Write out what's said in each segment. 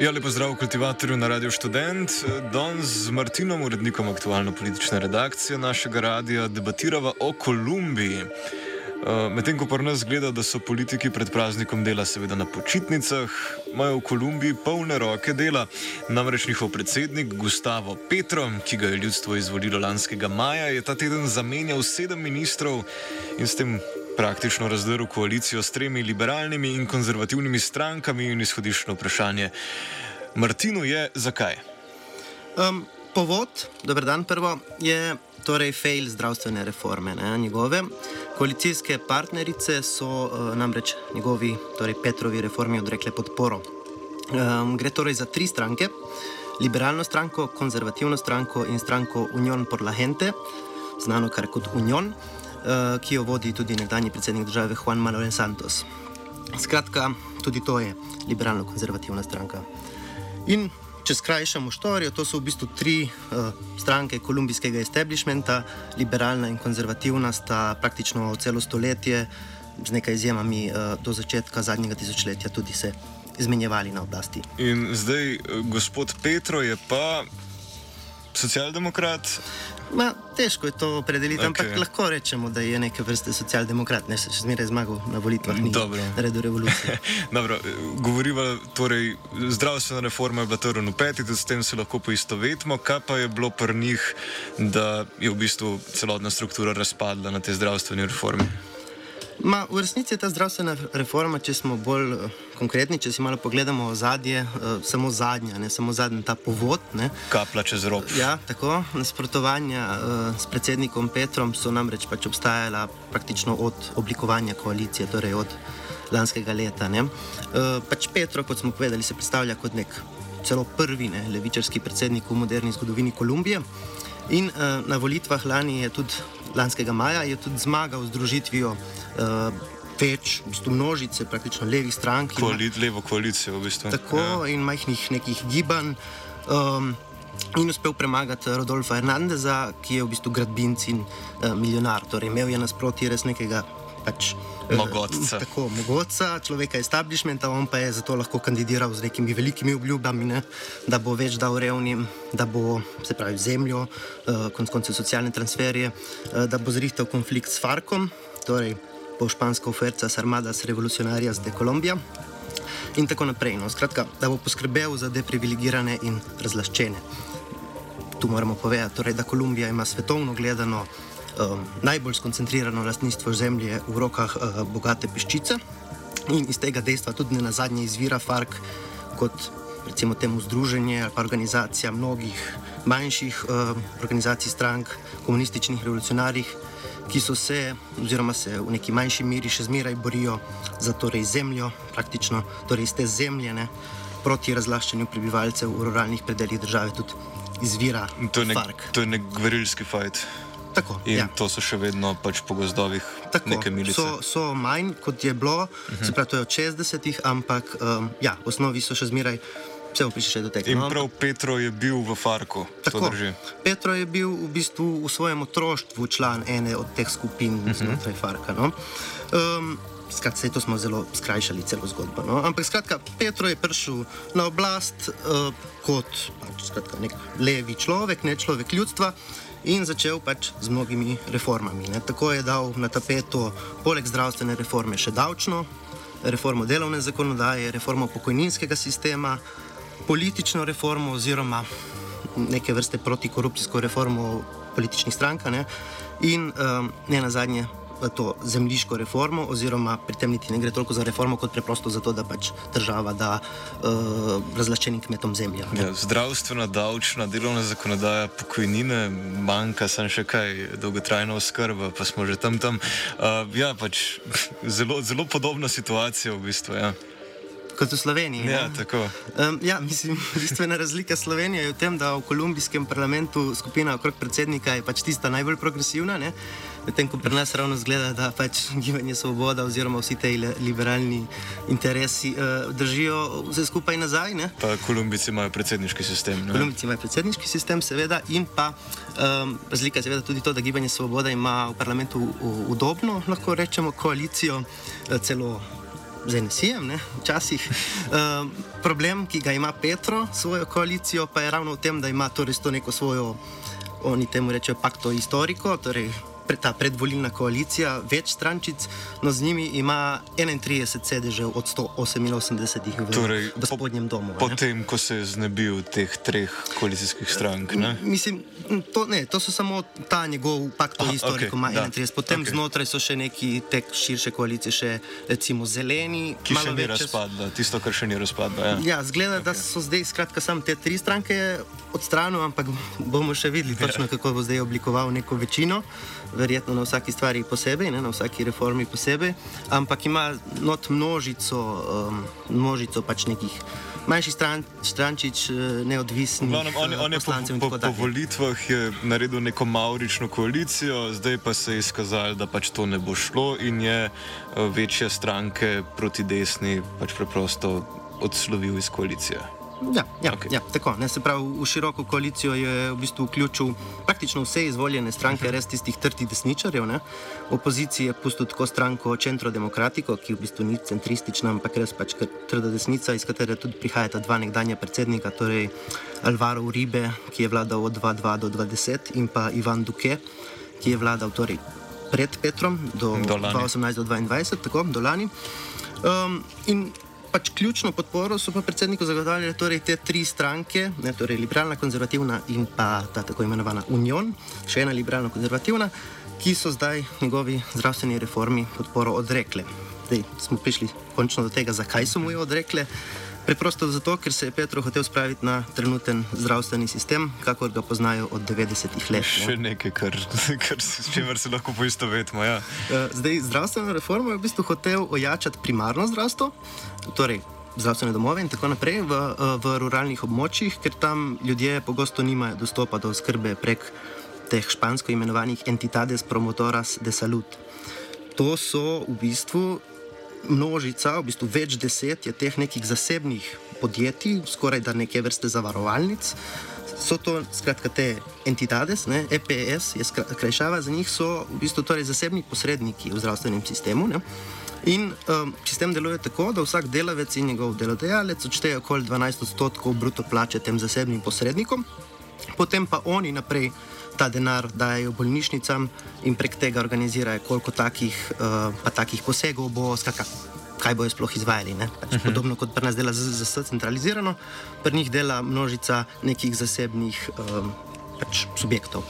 Ja, lepo zdrav v kultivatorju na Radio Student. Danes z Martinom, urednikom aktualno-politične redakcije našega radia, debatirava o Kolumbiji. Uh, Medtem ko pa nas gleda, da so politiki pred praznikom dela, seveda na počitnicah, imajo v Kolumbiji polne roke dela. Namreč njihov predsednik Gustavo Petro, ki ga je ljudstvo izvolilo lanskega maja, je ta teden zamenjal sedem ministrov in s tem praktično razdrl koalicijo s tremi liberalnimi in konzervativnimi strankami in izhodiščno vprašanje. Martinu je zakaj? Um, povod, dober dan, prvo je torej fail zdravstvene reforme. Ne, njegove koalicijske partnerice so uh, namreč njegovi, torej Petrovi reformi odrekle podporo. Um, gre torej za tri stranke: liberalno stranko, konzervativno stranko in stranko Union por la Gente, znano kar kot Union, uh, ki jo vodi tudi nekdanji predsednik države Juan Manuel Santos. Skratka, tudi to je liberalno-konzervativna stranka. In če skrajšamo štorijo, to so v bistvu tri uh, stranke kolumbijskega establishmenta, liberalna in konzervativna, sta praktično celo stoletje, z nekaj izjemami, uh, do začetka zadnjega tisočletja tudi se izmenjevali na oblasti. In zdaj gospod Petro je pa socialdemokrat. Ma, težko je to opredeliti, okay. ampak lahko rečemo, da je neke vrste socialdemokrat, ne se še zmeraj zmagal na volitvah, ni Dobro. naredil revolucije. Dobro, govoriva, torej, zdravstvena reforma je bila trn v peti, tudi s tem se lahko poistovetimo. Kaj pa je bilo pri njih, da je v bistvu celotna struktura razpadla na tej zdravstveni reformi? Ma, v resnici je ta zdravstvena reforma, če smo bolj eh, konkretni, če si malo pogledamo zadnje, uh, samo zadnja, ne samo zadnji ta povod. Ne, Kapla čez rob. Ja, tako. Nasprotovanja uh, s predsednikom Petrom so namreč pač obstajala praktično od oblikovanja koalicije, torej od lanskega leta. ne. Uh, pač Petro, kot smo povedali, se predstavlja kot nek celo prvi ne, levičarski predsednik v moderni zgodovini Kolumbije. In uh, na volitvah lani je tudi, lanskega maja, je tudi zmagal z združitvijo uh, več, v bistvu množice praktično levih strank. Koali, levo koalicijo v bistvu. tako Ja. in majhnih nekih gibanj. Um, in uspel premagati Rodolfa Hernandeza, ki je v bistvu gradbinc in uh, milijonar. Torej, imel je nasproti res nekega. Pač, eh, Mogotca. Tako, mogoca, človeka establishmenta, on pa je zato lahko kandidiral z nekimi velikimi obljubami, ne, da bo več dal revnim, da bo, se pravi, zemljo, uh, konec koncev socialne transferje, uh, da bo zrihtal konflikt s Farkom, torej bo španska oferca Armadas Revolucionarias de Colombia in tako naprej. No. Skratka, da bo poskrbel za deprivilegirane in razlaščene. Tu moramo povedati, torej, da Kolumbija ima svetovno gledano um, najbolj skoncentrirano lastništvo zemlje v rokah uh, bogate peščice in iz tega dejstva tudi ne na zadnje izvira FARC kot recimo temu združenje ali pa organizacija mnogih manjših uh, organizacij strank, komunističnih revolucionarjih, ki so se oziroma se v neki manjši meri še zmeraj borijo za torej zemljo, praktično torej iz te zemlje ne, proti razlaščanju prebivalcev v ruralnih predeljih države tudi izvira To je nek, to je nek gverilski fajt. Tako, In ja. to so še vedno pač po gozdovih Tako, neke milice. so, so manj, kot je bilo, uh Mhm. -huh. se pravi, to je od 60-ih, ampak um, ja, v osnovi so še zmeraj, vse bomo prišli še do tega. In no, prav Petro je bil v Farku, Tako. drži. Petro je bil v bistvu v svojem otroštvu član ene od teh skupin uh -huh. znotraj Farka. No? Um, Skratka, saj to smo zelo skrajšali, celo zgodbo. No? Ampak skratka, Petro je prišel na oblast uh, kot pač, skratka, nek levi človek, ne človek ljudstva. In začel pač z mnogimi reformami. Ne. Tako je dal na tapeto, poleg zdravstvene reforme, še davčno reformo delovne zakonodaje, reformo pokojninskega sistema, politično reformo oziroma neke vrste protikorupcijsko reformo političnih strank ne? in um, ne na zadnje to zemljiško reformo, oziroma pri tem niti ne gre toliko za reformo, kot preprosto zato, da pač država da uh, razlaščenim kmetom zemljo. Ja, zdravstvena, davčna, delovna zakonodaja, pokojnine, manjka sem še kaj, dolgotrajna oskrba, pa smo že tam tam. Uh, ja, pač zelo, zelo podobna situacija v bistvu. Ja. Kot v Sloveniji. Ja. Um, ja, mislim, bistvena razlika Slovenije je v tem, da v kolumbijskem parlamentu skupina okrog predsednika je pač tista najbolj progresivna. Ne? Medtem ko pri nas ravno zgleda, da pač gibanje svoboda oziroma vsi ti liberalni interesi uh, držijo vse skupaj nazaj. Ne? Pa Kolumbici imajo predsedniški sistem. Ne? Kolumbici imajo predsedniški sistem, seveda, in pa um, razlika je seveda tudi to, da gibanje svoboda ima v parlamentu udobno, lahko rečemo, koalicijo, uh, celo zdaj ne sijem, včasih. Um, problem, ki ga ima Petro, svojo koalicijo, pa je ravno v tem, da ima torej to neko svojo, oni temu rečejo, pakto historiko, torej ta predvolilna koalicija, več strančic, no z njimi ima 31 sedežev od 188 v, torej, v spodnjem domu. Potem, ko se je znebil teh treh koalicijskih strank. Ne? Mislim, to, ne, to so samo ta njegov pakt o historiku, ima okay, 31. Potem okay. znotraj so še neki tek širše koalicije, še recimo zeleni. Ki še ni razpadla, tisto, kar še ni razpadlo. Ja, ja zgleda, okay. da so zdaj skratka samo te tri stranke odstranili, ampak bomo še videli točno, ja. kako bo zdaj oblikoval neko večino verjetno na vsaki stvari posebej, ne, na vsaki reformi posebej, ampak ima not množico, um, množico pač nekih manjših stran, strančič, eh, neodvisnih Glavnem, on, on je poslancev. Po, po, po volitvah je naredil neko maurično koalicijo, zdaj pa se je izkazalo, da pač to ne bo šlo in je eh, večje stranke proti desni pač preprosto odslovil iz koalicije. Ja, ja, okay. ja tako. Ne, se pravi, v široko koalicijo je v bistvu vključil praktično vse izvoljene stranke, uh -huh. res tistih trtih desničarjev. Ne. Opoziciji je pustil tako stranko Centro Democratico, ki v bistvu ni centristična, ampak res pač trda desnica, iz katere tudi prihajata dva nekdanja predsednika, torej Alvaro Uribe, ki je vladal od 2002 do 2010, in pa Ivan Duque, ki je vladal torej pred Petrom do 2018 do 2022, tako do lani. Um, pač ključno podporo so pa predsedniku zagotavljali torej te tri stranke, ne, torej liberalna, konzervativna in pa ta tako imenovana Union, še ena liberalna, konzervativna, ki so zdaj njegovi zdravstveni reformi podporo odrekle. Zdaj smo prišli končno do tega, zakaj so mu jo odrekle. Preprosto zato, ker se je Petro hotel spraviti na trenuten zdravstveni sistem, kakor ga poznajo od 90-ih let. Ne? Še nekaj, kar, kar s čimer se lahko poistovetimo. Ja. Eh, zdaj, zdravstveno reformo je v bistvu hotel ojačati primarno zdravstvo, torej zdravstvene domove in tako naprej v, eh, v ruralnih območjih, ker tam ljudje pogosto nimajo dostopa do skrbe prek teh špansko imenovanih entidades promotoras de salud. To so v bistvu množica, v bistvu več deset je teh nekih zasebnih podjetij, skoraj da neke vrste zavarovalnic. So to skratka te entidades, ne? EPS je skrajšava za njih, so v bistvu torej zasebni posredniki v zdravstvenem sistemu. Ne? In um, sistem deluje tako, da vsak delavec in njegov delodajalec odšteje okoli 12 odstotkov bruto plače tem zasebnim posrednikom, potem pa oni naprej ta denar dajo bolnišnicam in prek tega organizirajo, koliko takih, uh, takih posegov bo, skaka, kaj bojo sploh izvajali. Pač uh mhm. -huh. Podobno kot pri nas dela ZZS centralizirano, pri njih dela množica nekih zasebnih um, pač subjektov.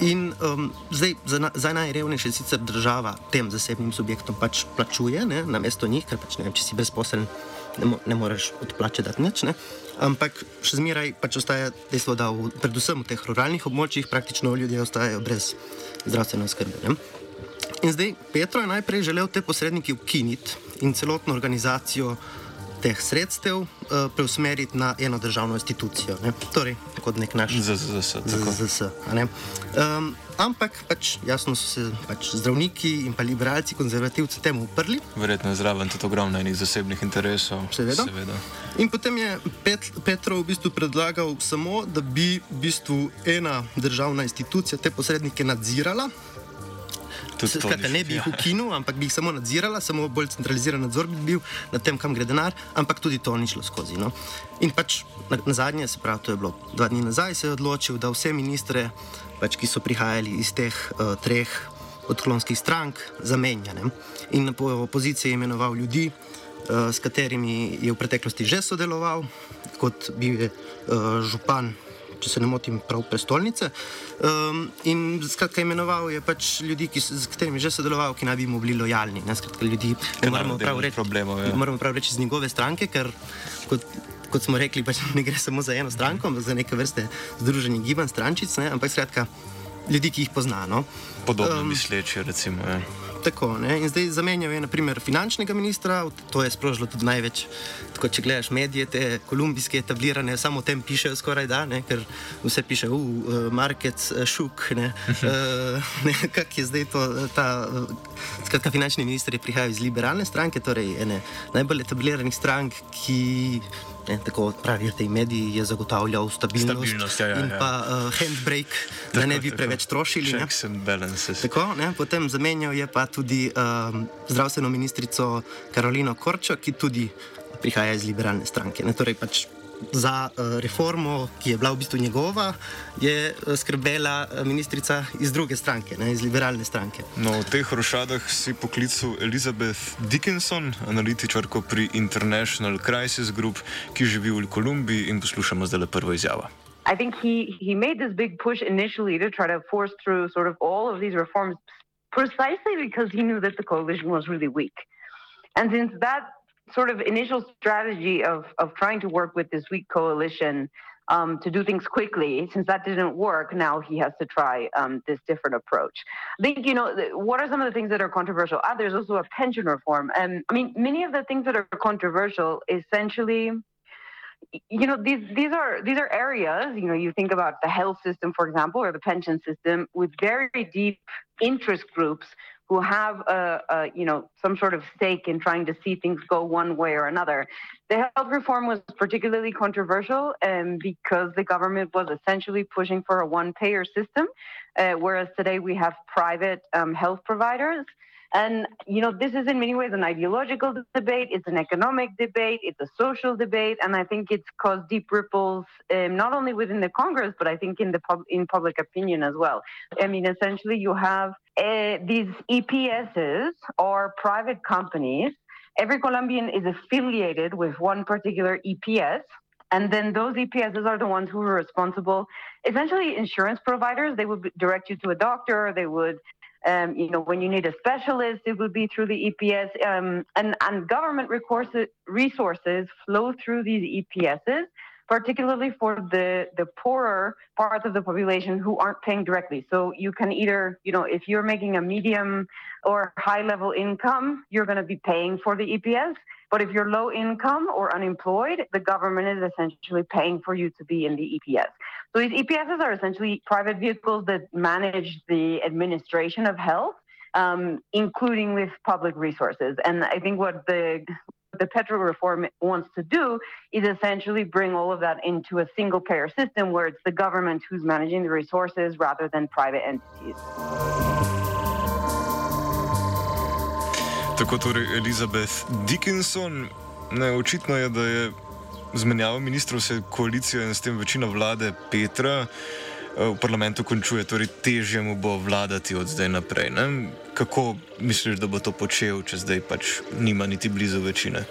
In um, zdaj za, na, za najrevnejše sicer država tem zasebnim subjektom pač plačuje, ne, na mesto njih, ker pač ne vem, če si brezposeln, ne, mo, ne moreš odplačati nič. Ne. Ampak še zmeraj pač ostaja dejstvo, da v, predvsem v teh ruralnih območjih praktično ljudje ostajajo brez zdravstvene oskrbe. Ne. In zdaj Petro je najprej želel te posrednike ukiniti in celotno organizacijo teh sredstev uh, preusmeriti na eno državno institucijo, ne? torej kot nek naš ZZS. Um, ampak pač, jasno so se pač zdravniki in pa liberalci, konzervativci temu uprli. Verjetno je zraven tudi ogromno enih zasebnih interesov. Seveda. Seveda. In potem je Pet, Petrov v bistvu predlagal samo, da bi v bistvu ena državna institucija te posrednike nadzirala. Skratka, ne bi jih ukinil, ampak bi jih samo nadzirala, samo bolj centraliziran nadzor bi bil nad tem, kam gre denar, ampak tudi to ni šlo skozi. No. In pač na, na zadnje, se pravi, to je bilo dva dni nazaj, se je odločil, da vse ministre, pač, ki so prihajali iz teh uh, treh odklonskih strank zamenja. Ne? In na opoziciji je imenoval ljudi, uh, s katerimi je v preteklosti že sodeloval, kot bi je uh, župan če se ne motim, prav prestolnice. Um, in skratka, imenoval je pač ljudi, ki, s katerimi je že sodeloval, ki naj bi mu bili lojalni. Ne, skratka, ljudi, ne moramo prav reči, problemov, ja. moramo prav reči z njegove stranke, ker kot, kot smo rekli, pač ne gre samo za eno stranko, ampak za neke vrste združenje gibanj strančic, ne, ampak skratka, ljudi, ki jih poznano. Podobno um, misleči, recimo. Ja. Tako, in zdaj zamenjal je naprimer finančnega ministra, to je sprožilo tudi največ. Tako, če gledaš medije, te kolumbijske etablirane, samo o tem pišejo skoraj da, ne, ker vse piše, uh, uh market, uh, šuk. Ne, uh, Kak je zdaj to? Ta, skratka, finančni minister je prihajal iz liberalne stranke, torej ene najbolj etabliranih strank, ki ne, tako pravijo te mediji, je zagotavljal stabilnost, stabilnost ja, ja, in ja. pa uh, handbrake, da tako, ne bi tako. preveč trošili. Checks and balances. Tako, ne, potem zamenjal je pa tudi um, zdravstveno ministrico Karolino Korčo, ki tudi prihaja iz liberalne stranke. Ne, torej pač za uh, reformo, ki je bila v bistvu njegova, je uh, skrbela uh, ministrica iz druge stranke, ne, iz liberalne stranke. No, v teh rošadah si poklical Elizabeth Dickinson, analitičarko pri International Crisis Group, ki živi v Kolumbiji in poslušamo zdaj le prvo izjavo. I think he, he made this big push initially to try to force through sort of all of these reforms precisely because he knew that the coalition was really weak. And since that sort of initial strategy of, of trying to work with this weak coalition um, to do things quickly. Since that didn't work, now he has to try um, this different approach. I think, you know, what are some of the things that are controversial? Ah, there's also a pension reform. And I mean, many of the things that are controversial essentially you know these these are these are areas you know you think about the health system for example or the pension system with very deep interest groups who have a, a, you know some sort of stake in trying to see things go one way or another. The health reform was particularly controversial um, because the government was essentially pushing for a one-payer system, uh, whereas today we have private um, health providers. And, you know, this is in many ways an ideological debate, it's an economic debate, it's a social debate, and I think it's caused deep ripples um, not only within the Congress, but I think in the pub- in public opinion as well. I mean, essentially, you have uh, these EPSs or private companies. Every Colombian is affiliated with one particular EPS. And then those EPSs are the ones who are responsible. Essentially, insurance providers, they would direct you to a doctor, they would um, you know, when you need a specialist, it would be through the EPS, um, and and government resources resources flow through these EPSs, particularly for the the poorer parts of the population who aren't paying directly. So you can either, you know, if you're making a medium or high level income, you're going to be paying for the EPS. But if you're low income or unemployed, the government is essentially paying for you to be in the EPS. So these EPSs are essentially private vehicles that manage the administration of health, um, including with public resources. And I think what the the petrol reform wants to do is essentially bring all of that into a single payer system where it's the government who's managing the resources rather than private entities. Tako torej Elizabeth Dickinson. Ne, očitno je, da je zmenjava ministrov se koalicijo in s tem večina vlade Petra eh, v parlamentu končuje, torej težje mu bo vladati od zdaj naprej. Ne? Kako misliš, da bo to počel, če zdaj pač nima niti blizu večine?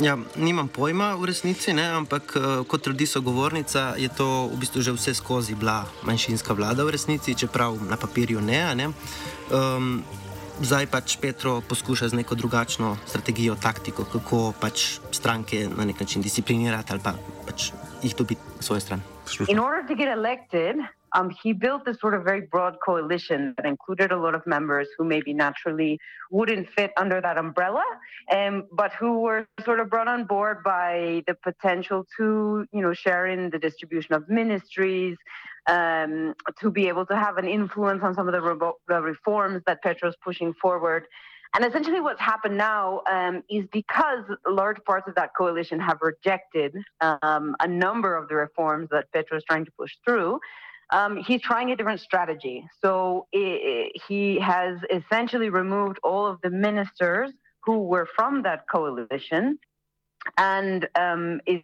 Ja, nimam pojma v resnici, ne, ampak eh, kot trdi sogovornica, je to v bistvu že vse skozi bila manjšinska vlada v resnici, čeprav na papirju ne. ne. Um, zdaj pač Petro poskuša z neko drugačno strategijo, taktiko, kako pač stranke na nek način disciplinirati ali pa pač jih dobiti na svojo stran. In order to get elected, um, he built this sort of very broad coalition that included a lot of members who maybe naturally wouldn't fit under that umbrella, um, but who were sort of brought on board by the potential to, you know, share in the distribution of ministries, um, to be able to have an influence on some of the, re- the reforms that Petro is pushing forward. And essentially, what's happened now um, is because large parts of that coalition have rejected um, a number of the reforms that Petro is trying to push through. Um, he's trying a different strategy. So it, he has essentially removed all of the ministers who were from that coalition and um, is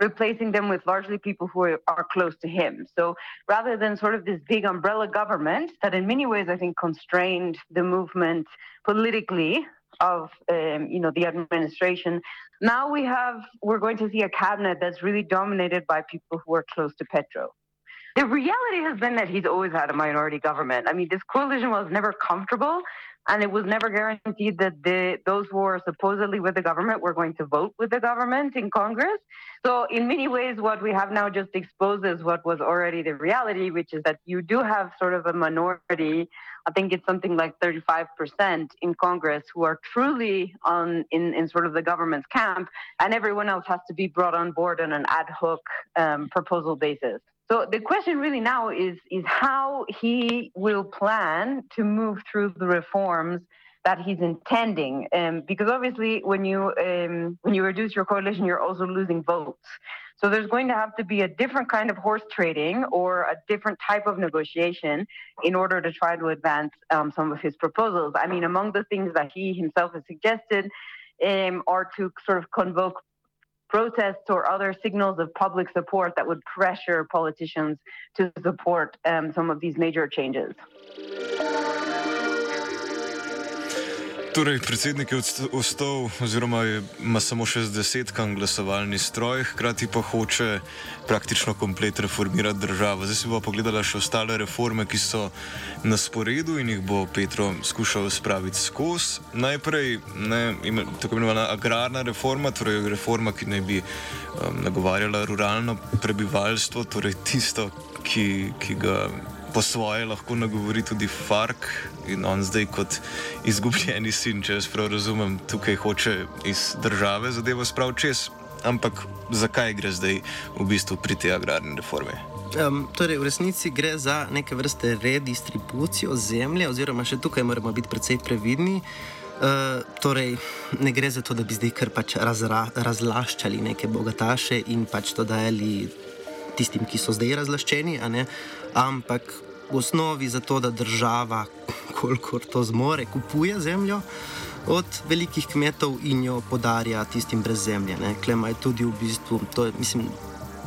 replacing them with largely people who are, are close to him. So rather than sort of this big umbrella government that, in many ways, I think constrained the movement politically of um, you know the administration. Now we have we're going to see a cabinet that's really dominated by people who are close to Petro. The reality has been that he's always had a minority government. I mean, this coalition was never comfortable, and it was never guaranteed that the those who are supposedly with the government were going to vote with the government in Congress. So, in many ways, what we have now just exposes what was already the reality, which is that you do have sort of a minority. I think it's something like 35% in Congress who are truly on in, in sort of the government's camp, and everyone else has to be brought on board on an ad hoc um, proposal basis. So the question really now is is how he will plan to move through the reforms that he's intending, um, because obviously when you um, when you reduce your coalition, you're also losing votes. So there's going to have to be a different kind of horse trading or a different type of negotiation in order to try to advance um, some of his proposals. I mean, among the things that he himself has suggested um, are to sort of convoke protests or other signals of public support that would pressure politicians to support um, some of these major changes. Torej, predsednik je ostal, oziroma ima samo še z desetkam glasovalni stroj, hkrati pa hoče praktično komplet reformirati državo. Zdaj si bo pogledala še ostale reforme, ki so na sporedu in jih bo Petro skušal spraviti skozi. Najprej ne, ima, tako imenovana agrarna reforma, torej reforma, ki naj bi um, nagovarjala ruralno prebivalstvo, torej tisto, ki, ki ga po svoje lahko nagovori tudi Fark in on zdaj kot izgubljeni sin, če jaz prav razumem, tukaj hoče iz države zadevo spraviti čez. Ampak zakaj gre zdaj v bistvu pri tej agrarni reformi? Um, torej, v resnici gre za neke vrste redistribucijo zemlje, oziroma še tukaj moramo biti precej previdni. Uh, torej, ne gre za to, da bi zdaj kar pač razra, razlaščali neke bogataše in pač to dajali tistim, ki so zdaj razlaščeni, ampak v osnovi za to, da država, kolikor to zmore, kupuje zemljo od velikih kmetov in jo podarja tistim brez zemlje. Klema je tudi v bistvu, je, mislim,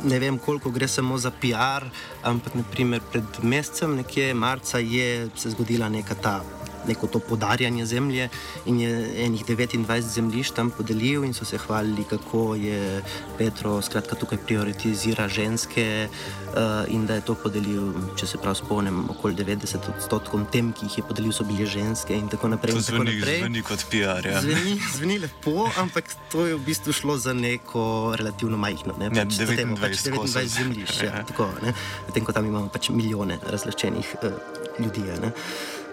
ne vem koliko gre samo za PR, ampak naprimer pred mesecem, nekje marca, je se zgodila neka ta neko to podarjanje zemlje in je enih 29 zemljišč tam podelil in so se hvalili, kako je Petro skratka, tukaj prioritizira ženske uh, in da je to podelil, če se prav spomnim, okoli 90 odstotkom tem, ki jih je podelil, so bile ženske in tako naprej. To zveni, zveni kot PR. Ja. Zveni, zveni lepo, ampak to je v bistvu šlo za neko relativno majhno. Ne, ja, pač 29, pač 29 zemljišč, ja, ja. tako, medtem ko tam imamo pač milijone različnih uh, ljudi. Ne.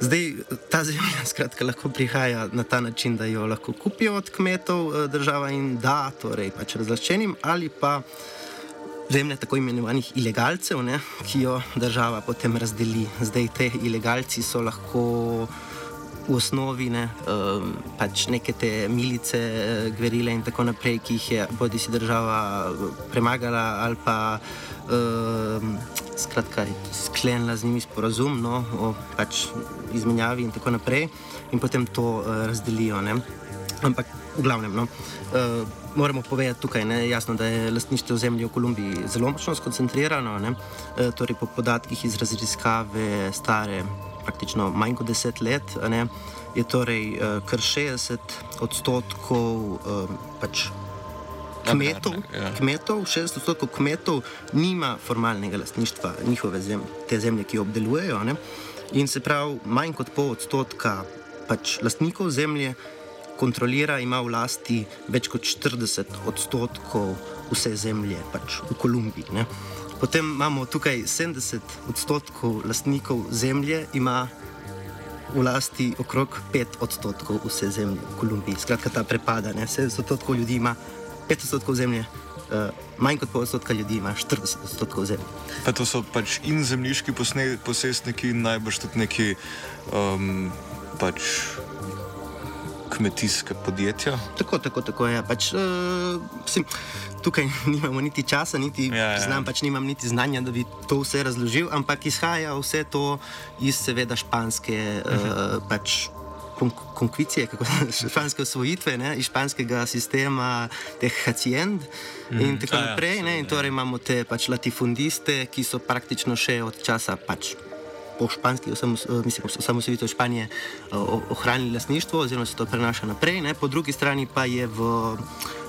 Zdaj, ta zemlja skratka, lahko prihaja na ta način, da jo lahko kupijo od kmetov eh, država in da, torej pač razlaščenim, ali pa zemlje tako imenovanih ilegalcev, ne, ki jo država potem razdeli. Zdaj, te ilegalci so lahko v osnovi ne, um, pač neke te milice, eh, gverile in tako naprej, ki jih je bodi si država premagala ali pa. Um, skratka, sklenila z njimi sporazum no, o pač izmenjavi in tako naprej, in potem to uh, razdelijo. Ne. Ampak v glavnem, no, uh, moramo povedati tukaj, ne, jasno, da je lastništvo zemlje v Kolumbiji zelo močno skoncentrirano. Ne, torej po podatkih iz raziskave stare praktično manj kot deset let. Ne, je torej uh, kar 60 odstotkov uh, pač kmetov, ja. kmetov 60% kmetov nima formalnega lastništva njihove zemlje, te zemlje, ki jo obdelujejo. Ne? In se pravi, manj kot pol odstotka pač lastnikov zemlje kontrolira, ima v lasti več kot 40 odstotkov vse zemlje pač v Kolumbiji. Ne? Potem imamo tukaj 70 odstotkov lastnikov zemlje, ima v lasti okrog 5 odstotkov vse zemlje v Kolumbiji. Skratka, ta prepada, 70 odstotkov ljudi ima 5 odstotkov zemlje, uh, manj kot pol odstotka ljudi ima 40 odstotkov zemlje. Pa to so pač in zemljiški posestniki, in najbrž tudi neki um, pač kmetijske podjetja. Tako, tako, tako je. Ja. Pač, uh, mislim, tukaj nimamo niti časa, niti ja, ja. znam, pač nimam niti znanja, da bi to vse razložil, ampak izhaja vse to iz seveda španske. Uh, pač, konkvicije, kako se španske osvojitve, ne, iz španskega sistema teh haciend in tako A ja, naprej. Ne, in torej imamo te pač latifundiste, ki so praktično še od časa pač. Po španski osamosvojitvi Španije eh, o- ohranili lasništvo, oziroma se to prenaša naprej. Ne. Po drugi strani pa je v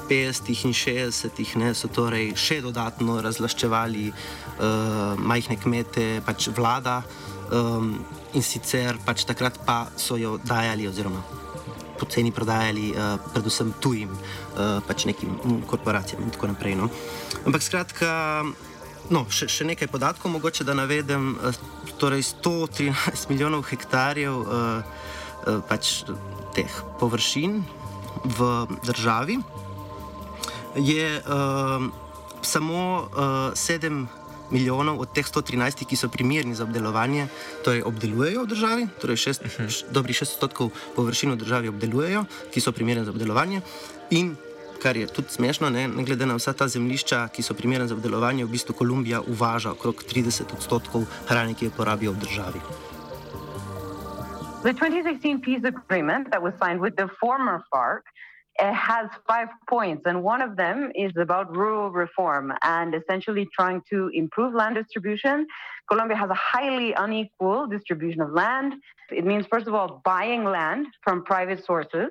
50 in 60 ne, so torej še dodatno razlaščevali uh, majhne kmete, pač vlada um, in sicer pač takrat pa so jo dajali, oziroma poceni prodajali, uh, predvsem tujim, uh, pač nekim korporacijam in tako naprej. No. Ampak skratka. No, še, še nekaj podatkov, mogoče da navedem. eh, Torej, 113 milijonov hektarjev uh, uh, pač teh površin v državi je uh, samo uh, 7 milijonov od teh 113, ki so primerni za obdelovanje, torej obdelujejo v državi, torej šest, š, dobrih 6 odstotkov površin v državi obdelujejo, ki so primerne za obdelovanje. In kar je tudi smešno, ne, ne glede na vsa ta zemljišča, ki so primerne za obdelovanje, v bistvu Kolumbija uvaža okrog 30 odstotkov hrane, ki jo porabijo v državi. The 2016 peace agreement that was signed with the former FARC uh, has five points, and one of them is about rural reform and essentially trying to improve land distribution. Colombia has a highly unequal distribution of land. It means, first of all, buying land from private sources.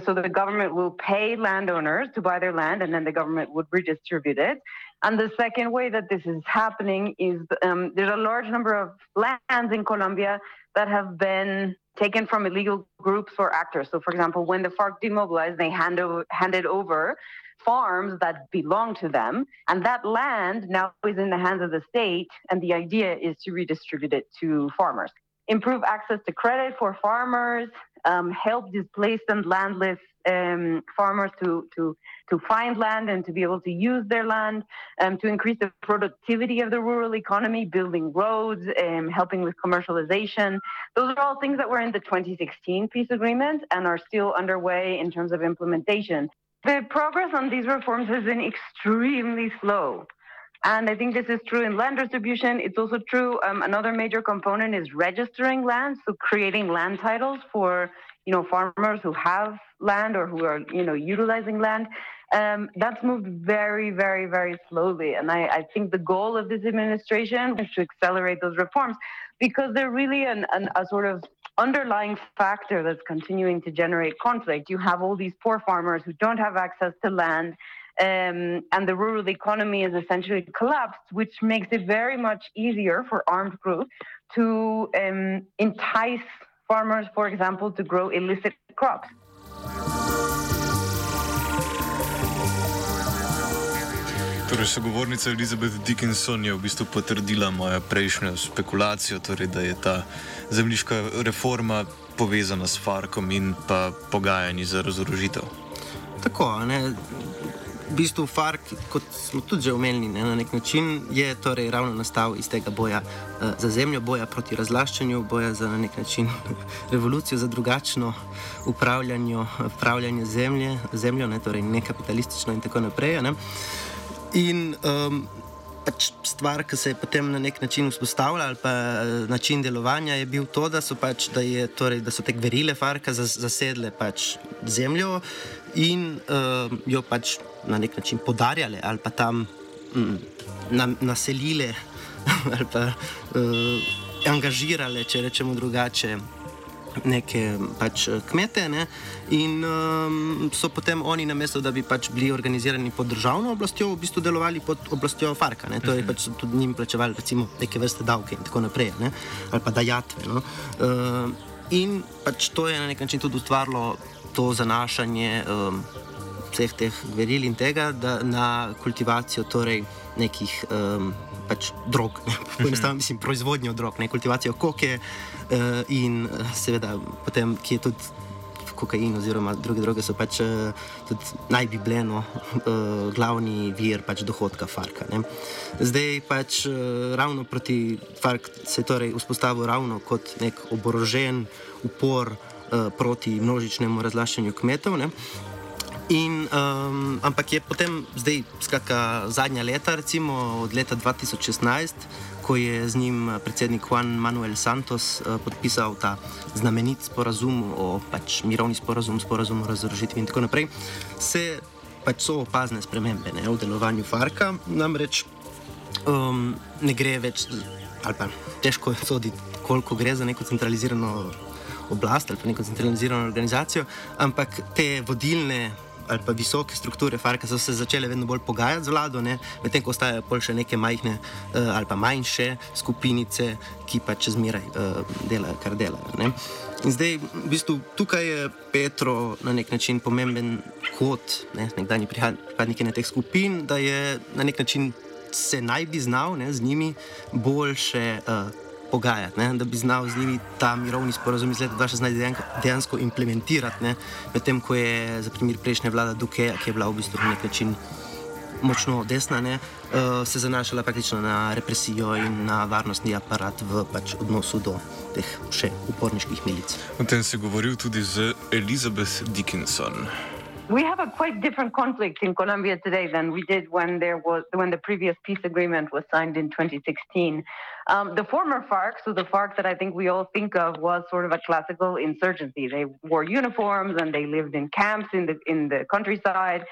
So the government will pay landowners to buy their land, and then the government would redistribute it. And the second way that this is happening is um, there's a large number of lands in Colombia that have been taken from illegal groups or actors. So, for example, when the FARC demobilized, they hand handed over farms that belong to them, and that land now is in the hands of the state. And the idea is to redistribute it to farmers, improve access to credit for farmers, um, help displaced and landless um, farmers to to to find land and to be able to use their land, um, to increase the productivity of the rural economy, building roads, um, helping with commercialization. Those are all things that were in the 2016 peace agreement and are still underway in terms of implementation. The progress on these reforms has been extremely slow. And I think this is true in land distribution. It's also true. Um, another major component is registering land, so creating land titles for you know farmers who have land or who are you know utilizing land. Um, that's moved very, very, very slowly. And I, I think the goal of this administration is to accelerate those reforms because they're really an, an, a sort of underlying factor that's continuing to generate conflict. You have all these poor farmers who don't have access to land. Um, and the rural economy is essentially collapsed, which makes it very much easier for armed groups to um, entice farmers, for example, to grow illicit crops. Torej, sogovornica Elizabeth Dickinson je v bistvu potrdila mojo prejšnjo spekulacijo, torej, da je ta zemljiška reforma povezana s Farkom in pa pogajanji za razorožitev. Tako, ne. V bistvu Fark, kot smo tudi že omenili, ne, na nek način je torej ravno nastal iz tega boja uh, za zemljo, boja proti razlaščanju, boja za na nek način revolucijo, za drugačno upravljanje, upravljanje zemlje, zemljo, ne, torej nekapitalistično in tako naprej. Ne. In um, pač stvar, ki se je potem na nek način vzpostavila, ali pa eh, način delovanja, je bil to, da so, pač, da je, torej, da so te gverile Farka zas- zasedle pač zemljo in um, jo pač na nek način podarjale ali pa tam mm, na, naselile ali pa uh, angažirale, če rečemo drugače. Neke pač eh, kmete, ne? in um, so potem oni, namesto da bi pač bili organizirani pod državno oblastjo, v bistvu delovali pod oblastjo Farka. Ne? Torej, pač so tudi njim plačevali recimo, neke vrste davke in tako naprej, ne? ali pa dajatve. No? Uh, in pač to je na nek način tudi ustvarilo to zanašanje um, vseh teh veril in tega da, na kultivacijo torej, nekih um, pač drog, poenostavljeno mislim, proizvodnjo drog, ne kultivacijo koke uh, in uh, seveda potem, ki je tudi. Kokain oziroma druge droge so pač eh, tudi naj bi bile no, uh, glavni vir pač dohodka Farka. Ne. Zdaj pač uh, ravno proti Fark se je torej vzpostavil ravno kot nek oborožen upor proti množičnemu razlaščanju kmetov. Ne. In, um, ampak je potem, zdaj, skratka, zadnja leta, recimo od leta 2016, ko je z njim eh, predsednik Juan Manuel Santos uh, podpisal ta znamenit sporazum o pač, mirovni sporazum, sporazum o razorožitvi in tako naprej, se pač so opazne spremembe ne, v delovanju Farka. Namreč um, ne gre več, ali pa težko je soditi, koliko gre za neko centralizirano oblast ali pa neko centralizirano organizacijo, ampak te vodilne ali pa visoke strukture Farka so se začele vedno bolj pogajati z vlado, medtem ko ostajajo pol še neke majhne uh, ali pa manjše skupinice, ki pa čez miraj uh, eh, delajo, kar delajo. Ne? In zdaj, v bistvu, tukaj je Petro na nek način pomemben kot ne, nekdanji pripadnik teh skupin, da je na nek način se naj bi znal ne, z njimi boljše. Uh, pogajati, ne, da bi znal z njimi ta mirovni sporozum iz leta 2016 dejansko implementirati, medtem ko je za primer prejšnja vlada Dukeja, ki je bila v bistvu na nek način močno desna, ne, uh, se zanašala praktično na represijo in na varnostni aparat v pač, odnosu do teh še uporniških milic. O tem si govoril tudi z Elizabeth Dickinson. we have a quite different conflict in Colombia today than we did when there was when the previous peace agreement was signed in 2016. Um, the former FARC, so the FARC that I think we all think of, was sort of a classical insurgency. They wore uniforms and they lived in camps in the in the countryside.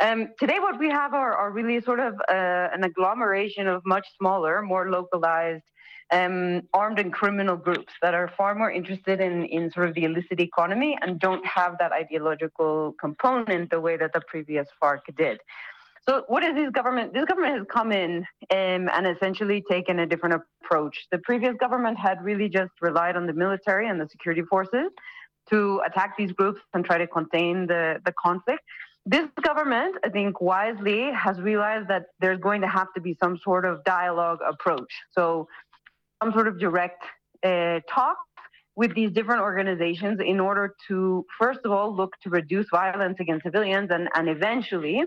Um, today, what we have are, are really sort of uh, an agglomeration of much smaller, more localized um, armed and criminal groups that are far more interested in, in sort of the illicit economy and don't have that ideological component the way that the previous FARC did. So, what is this government? This government has come in um, and essentially taken a different approach. The previous government had really just relied on the military and the security forces to attack these groups and try to contain the, the conflict. This government, I think, wisely has realized that there's going to have to be some sort of dialogue approach. So, some sort of direct uh, talk with these different organizations in order to, first of all, look to reduce violence against civilians and, and eventually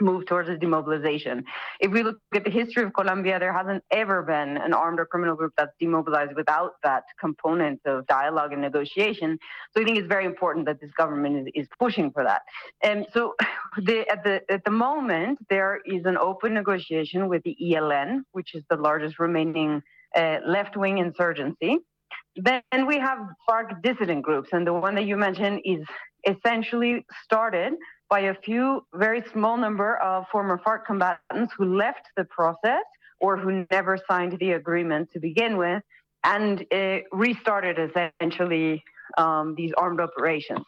move towards a demobilization. If we look at the history of Colombia, there hasn't ever been an armed or criminal group that's demobilized without that component of dialogue and negotiation. So I think it's very important that this government is, is pushing for that. And so the, at the at the moment, there is an open negotiation with the ELN, which is the largest remaining uh, left wing insurgency. Then we have FARC dissident groups, and the one that you mentioned is essentially started by a few very small number of former FARC combatants who left the process or who never signed the agreement to begin with and uh, restarted essentially um, these armed operations.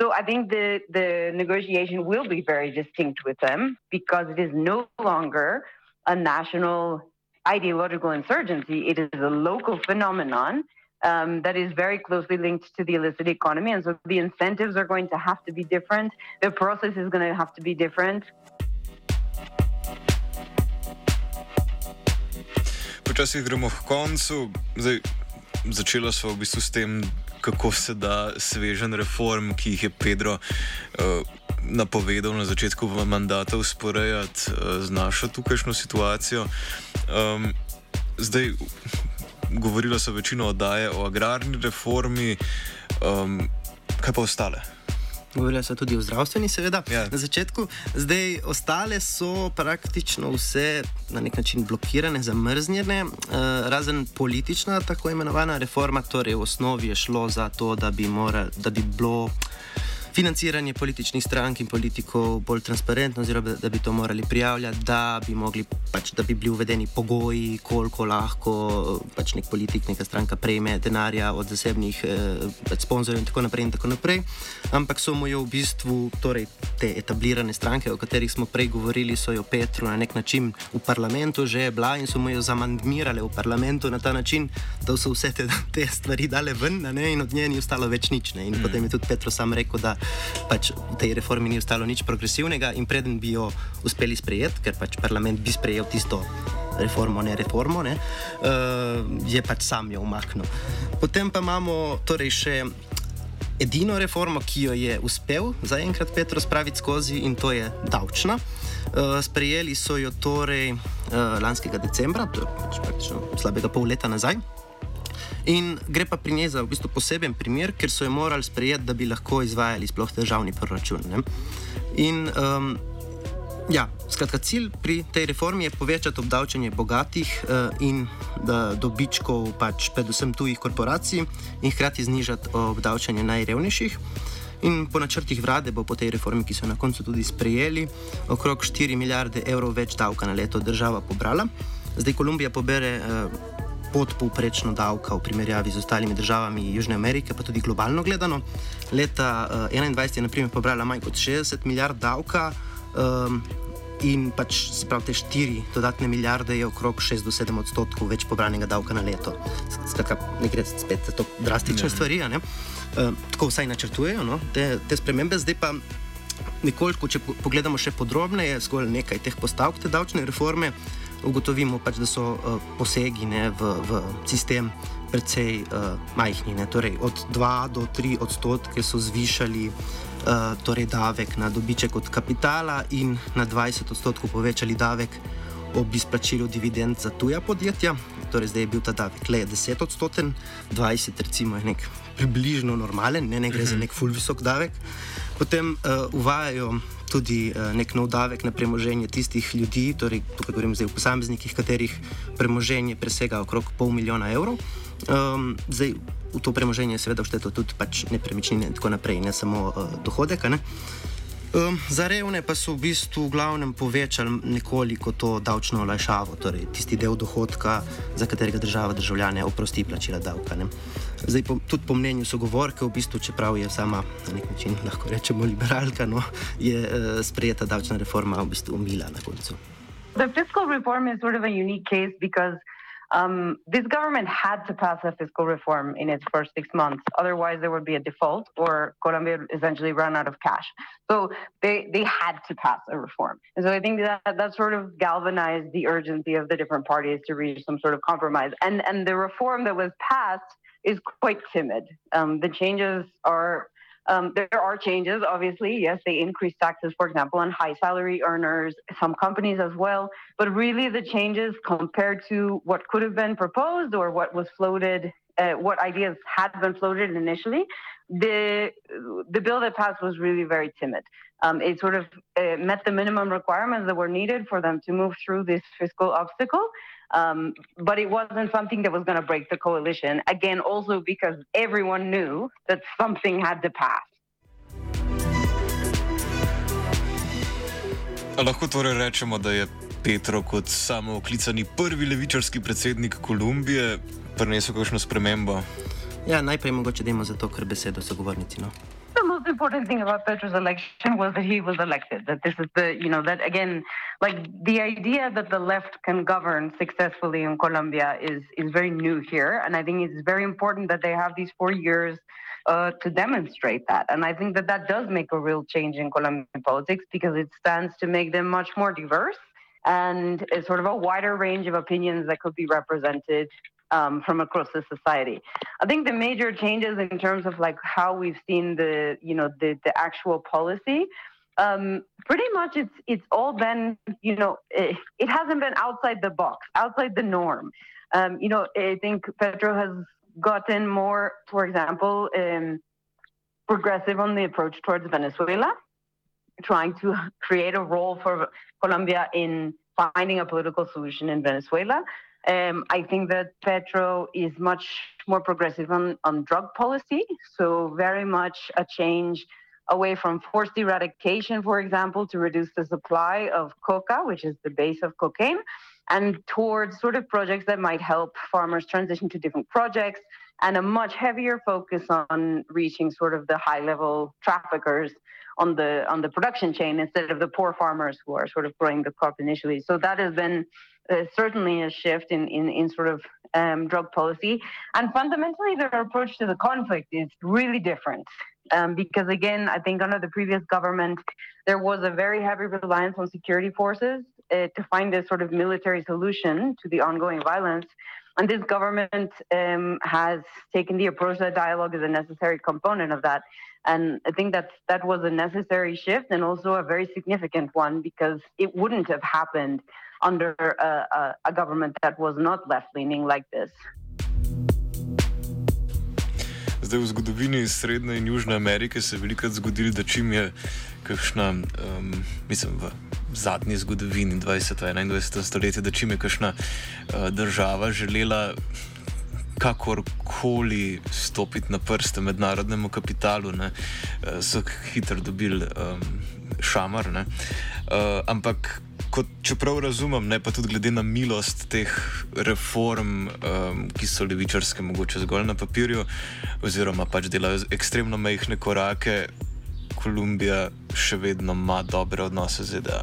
So I think the, the negotiation will be very distinct with them because it is no longer a national ideological insurgency. It is a local phenomenon um, that is very closely linked to the illicit economy. And so the incentives are going to have to be different. The process is going to have to be different. Počasi gremo k koncu. Zdaj, začela smo v bistvu s tem, kako se da svežen reform, ki jih je Pedro uh, napovedal na začetku mandata, usporejati uh, z našo tukajšnjo situacijo. Um, zdaj, govorila so večino oddaje o agrarni reformi, um, kaj pa ostale? Govorila so tudi o zdravstveni, seveda, ja. na začetku. Zdaj, ostale so praktično vse na nek način blokirane, zamrznjene, uh, razen politična, tako imenovana reforma. Torej, v osnovi je šlo za to, da bi, moral, da bi bilo financiranje političnih strank in politikov bolj transparentno, oziroma da bi to morali prijavljati, da bi, mogli, pač, da bi bili uvedeni pogoji, koliko lahko pač nek politik, neka stranka prejme denarja od zasebnih eh, pač sponzorjev in tako naprej. In tako naprej. Ampak so mu jo v bistvu, torej te etablirane stranke, o katerih smo prej govorili, so jo Petru na nek način v parlamentu že bila in so mu jo zamandmirale v parlamentu na ta način, da so vse te, te stvari dale ven ne, in od nje ni ostalo več nič. Ne. In mm. potem je tudi Petro sam rekel, da pač v tej reformi ni ostalo nič progresivnega in preden bi jo uspeli sprejeti, ker pač parlament bi sprejel tisto. Reformo, ne reformo, ne, uh, je pač sam jo umaknil. Potem pa imamo torej še edino reformo, ki jo je uspel zaenkrat Petro spraviti skozi, in to je davčna. Uh, sprejeli so jo torej uh, lanskega decembra, to je pač praktično slabega pol leta nazaj. In gre pa pri njej za v bistvu poseben primer, ker so jo morali sprejeti, da bi lahko izvajali sploh državni proračun. Ne? In um, Ja, skratka, cilj pri tej reformi je povečati obdavčanje bogatih uh, in da dobičkov, pač predvsem tujih korporacij, in hkrati znižati obdavčanje najrevnejših. In po načrtih vlade bo po tej reformi, ki so na koncu tudi sprejeli, okrog 4 milijarde evrov več davka na leto država pobrala. Zdaj Kolumbija pobere uh, podpovprečno davka v primerjavi z ostalimi državami Južne Amerike, pa tudi globalno gledano. Leta uh, 2021 je naprimer pobrala manj kot 60 milijard davka. Um, In pač se pravi, te štiri dodatne milijarde je okrog 6 do 7 odstotkov več pobranega davka na leto. Skratka, ne gre spet za to drastične ne. stvari. Ne? Uh, tako vsaj načrtujejo no? te, te spremembe, zdaj pa nekoliko, če pogledamo še podrobneje, zgolj nekaj teh postavk te davčne reforme, ugotovimo pač, da so uh, posegi ne, v, v sistem precej uh, majhni. Ne? Torej, od 2 do 3 odstotke so zvišali. Eh, torej davek na dobiček od kapitala in na 20 odstotkov povečali davek ob izplačilu dividend za tuja podjetja. Torej, zdaj je bil ta davek le 10 odstoten, 20 recimo je nek približno normalen, ne, ne gre za mhm. nek full visok davek. Potem uh, uvajajo tudi uh, nek nov davek na premoženje tistih ljudi, torej tukaj govorim zdaj o posameznikih, katerih premoženje presega okrog pol milijona evrov. Um, zdaj, v to premoženje je seveda všteto tudi pač nepremičnine in tako naprej, ne samo uh, dohodek. Ne? Um, za revne pa so v bistvu v glavnem povečali nekoliko to davčno olajšavo, torej tisti del dohodka, za katerega država državljane oprosti plačila davka. Ne? Zdaj, po, tudi po mnenju v bistvu, čeprav je sama na nek način lahko rečemo liberalka, no, je uh, sprejeta davčna reforma v bistvu umila na koncu. The fiscal reform is sort of a unique case because Um, this government had to pass a fiscal reform in its first six months. Otherwise, there would be a default or Colombia would essentially run out of cash. So they, they had to pass a reform. And so I think that that sort of galvanized the urgency of the different parties to reach some sort of compromise. And, and the reform that was passed is quite timid. Um, the changes are um, there are changes, obviously. Yes, they increased taxes, for example, on high salary earners, some companies as well. But really, the changes compared to what could have been proposed or what was floated, uh, what ideas had been floated initially, the the bill that passed was really very timid. Um, it sort of uh, met the minimum requirements that were needed for them to move through this fiscal obstacle. Um, but it wasn't something that was going to break the coalition. Again, also because everyone knew that something had to pass. Lahko torej rečemo, da je Petro kot samo oklicani prvi levičarski predsednik Kolumbije prinesel kakšno spremembo? Ja, najprej mogoče dajmo za to, ker besedo sogovornici. No? Most important thing about Petro's election was that he was elected. That this is the, you know, that again, like the idea that the left can govern successfully in Colombia is is very new here, and I think it's very important that they have these four years uh, to demonstrate that. And I think that that does make a real change in Colombian politics because it stands to make them much more diverse and a sort of a wider range of opinions that could be represented um, from across the society. I think the major changes in terms of like how we've seen the you know the the actual policy. Um, pretty much, it's it's all been you know it, it, hasn't been outside the box, outside the norm. Um, you know, I think Petro has gotten more, for example, um, progressive on the approach towards Venezuela, trying to create a role for Colombia in finding a political solution in Venezuela. Um, I think that Petro is much more progressive on, on drug policy, so very much a change away from forced eradication, for example, to reduce the supply of coca, which is the base of cocaine, and towards sort of projects that might help farmers transition to different projects, and a much heavier focus on reaching sort of the high level traffickers on the on the production chain instead of the poor farmers who are sort of growing the crop initially. So that has been uh, certainly a shift in, in, in sort of um, drug policy. And fundamentally, their approach to the conflict is really different. Um, because again, I think under the previous government, there was a very heavy reliance on security forces uh, to find a sort of military solution to the ongoing violence. And this government um, has taken the approach that dialogue is a necessary component of that. And I think that that was a necessary shift and also a very significant one because it wouldn't have happened under a, a, a government that was not left leaning like this. Zdaj v zgodovini Srednje in Južne Amerike se je velikokrat zgodilo, da čim je kakšna, um, mislim, v zadnji zgodovini 20. in 21. stoletja, da čim je kakšna uh, država želela kakorkoli stopiti na prste mednarodnemu kapitalu, ne, uh, so hitro dobili um, šamar. Uh, ampak kot, čeprav razumem, ne pa tudi glede na milost teh reform, um, ki so levičarske, mogoče zgolj na papirju, oziroma pač delajo ekstremno mehke korake, Kolumbija še vedno ima dobre odnose z ZDA.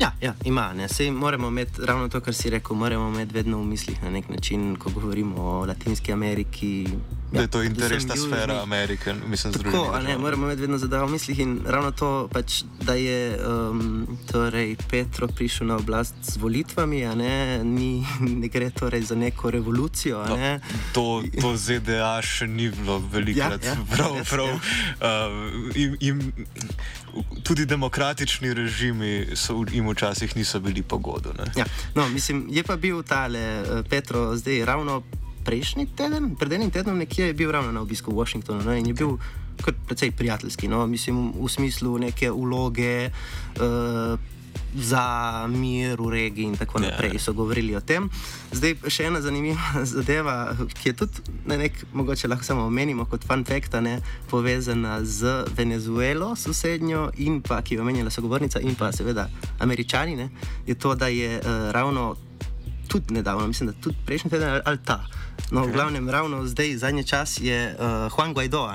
Ja, ja ima. Sej moramo imeti ravno to, kar si rekel, moramo imeti vedno v mislih na nek način, ko govorimo o Latinski Ameriki. Ja, da je to interesna sfera Amerike, mislim, da je to tako. Moramo imeti vedno zadeve v mislih in ravno to, pač, da je um, torej Petro prišel na oblast z volitvami, ne, ni, ne gre torej za neko revolucijo. No, ne. to, to ZDA še ni bilo velikokrat. Ja, ja, prav, prav, ja. uh, im, im, tudi demokratični režimi so jim včasih niso bili pogodo. Ja, no, mislim, je pa bil tale uh, Petro zdaj ravno prejšnji teden, pred enim tednom, nekje je bil ravno na obisku v Washingtonu ne, in je bil kot precej prijateljski, no, mislim, v smislu neke uloge. Uh, Za mir v regiji, in tako ja. naprej, so govorili o tem. Zdaj, še ena zanimiva zadeva, ki je tudi na nek mogoče lahko samo omenimo kot fun fact, ne, povezana z Venezuelo, sosednjo, in pa ki je omenjala sogovornica, in pa seveda američani, ne, je to, da je uh, ravno tudi nedavno, mislim, da tudi prejšnji teden ali ta. No, v glavnem, ravno zdaj, zadnji čas je uh, Juan Guaido,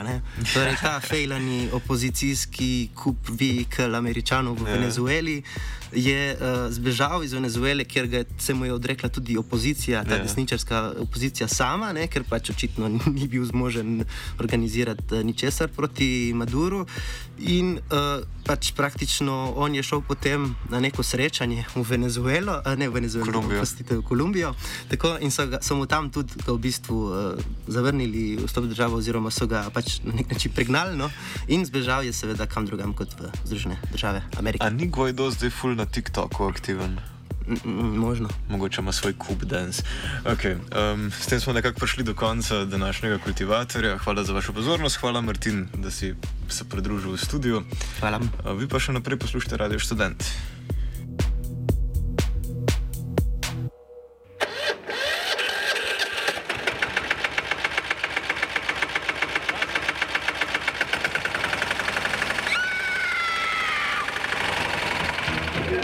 torej ta fejlani opozicijski kup vehikel američanov v ja. Venezueli. Je uh, zbežal iz Venezuele, ker ga, se mu je odrekla tudi opozicija, ta ja. desničarska opozicija sama, ne, ker pač očitno ni bil zmožen organizirati uh, ničesar proti Maduru. In uh, pač praktično on je šel potem na neko srečanje v Venezuelo, uh, ne v Venezuelo, ampak v Kolumbijo. Tako, in so, ga, so mu tam tudi v bistvu uh, zavrnili vstop v državo, oziroma so ga pač na nek način pregnali no? in zbežal je seveda kam drugam kot v Združene države Amerike. A ni Guaido zdaj full na TikToku aktiven? Možno. Mogoče ima svoj kup danes. Okay, um, s tem smo nekako prišli do konca današnjega kultivatorja. Hvala za vašo pozornost, hvala Martin, da si se pridružil v studiu. Hvala. Uh, vi pa še naprej poslušate Radio Student.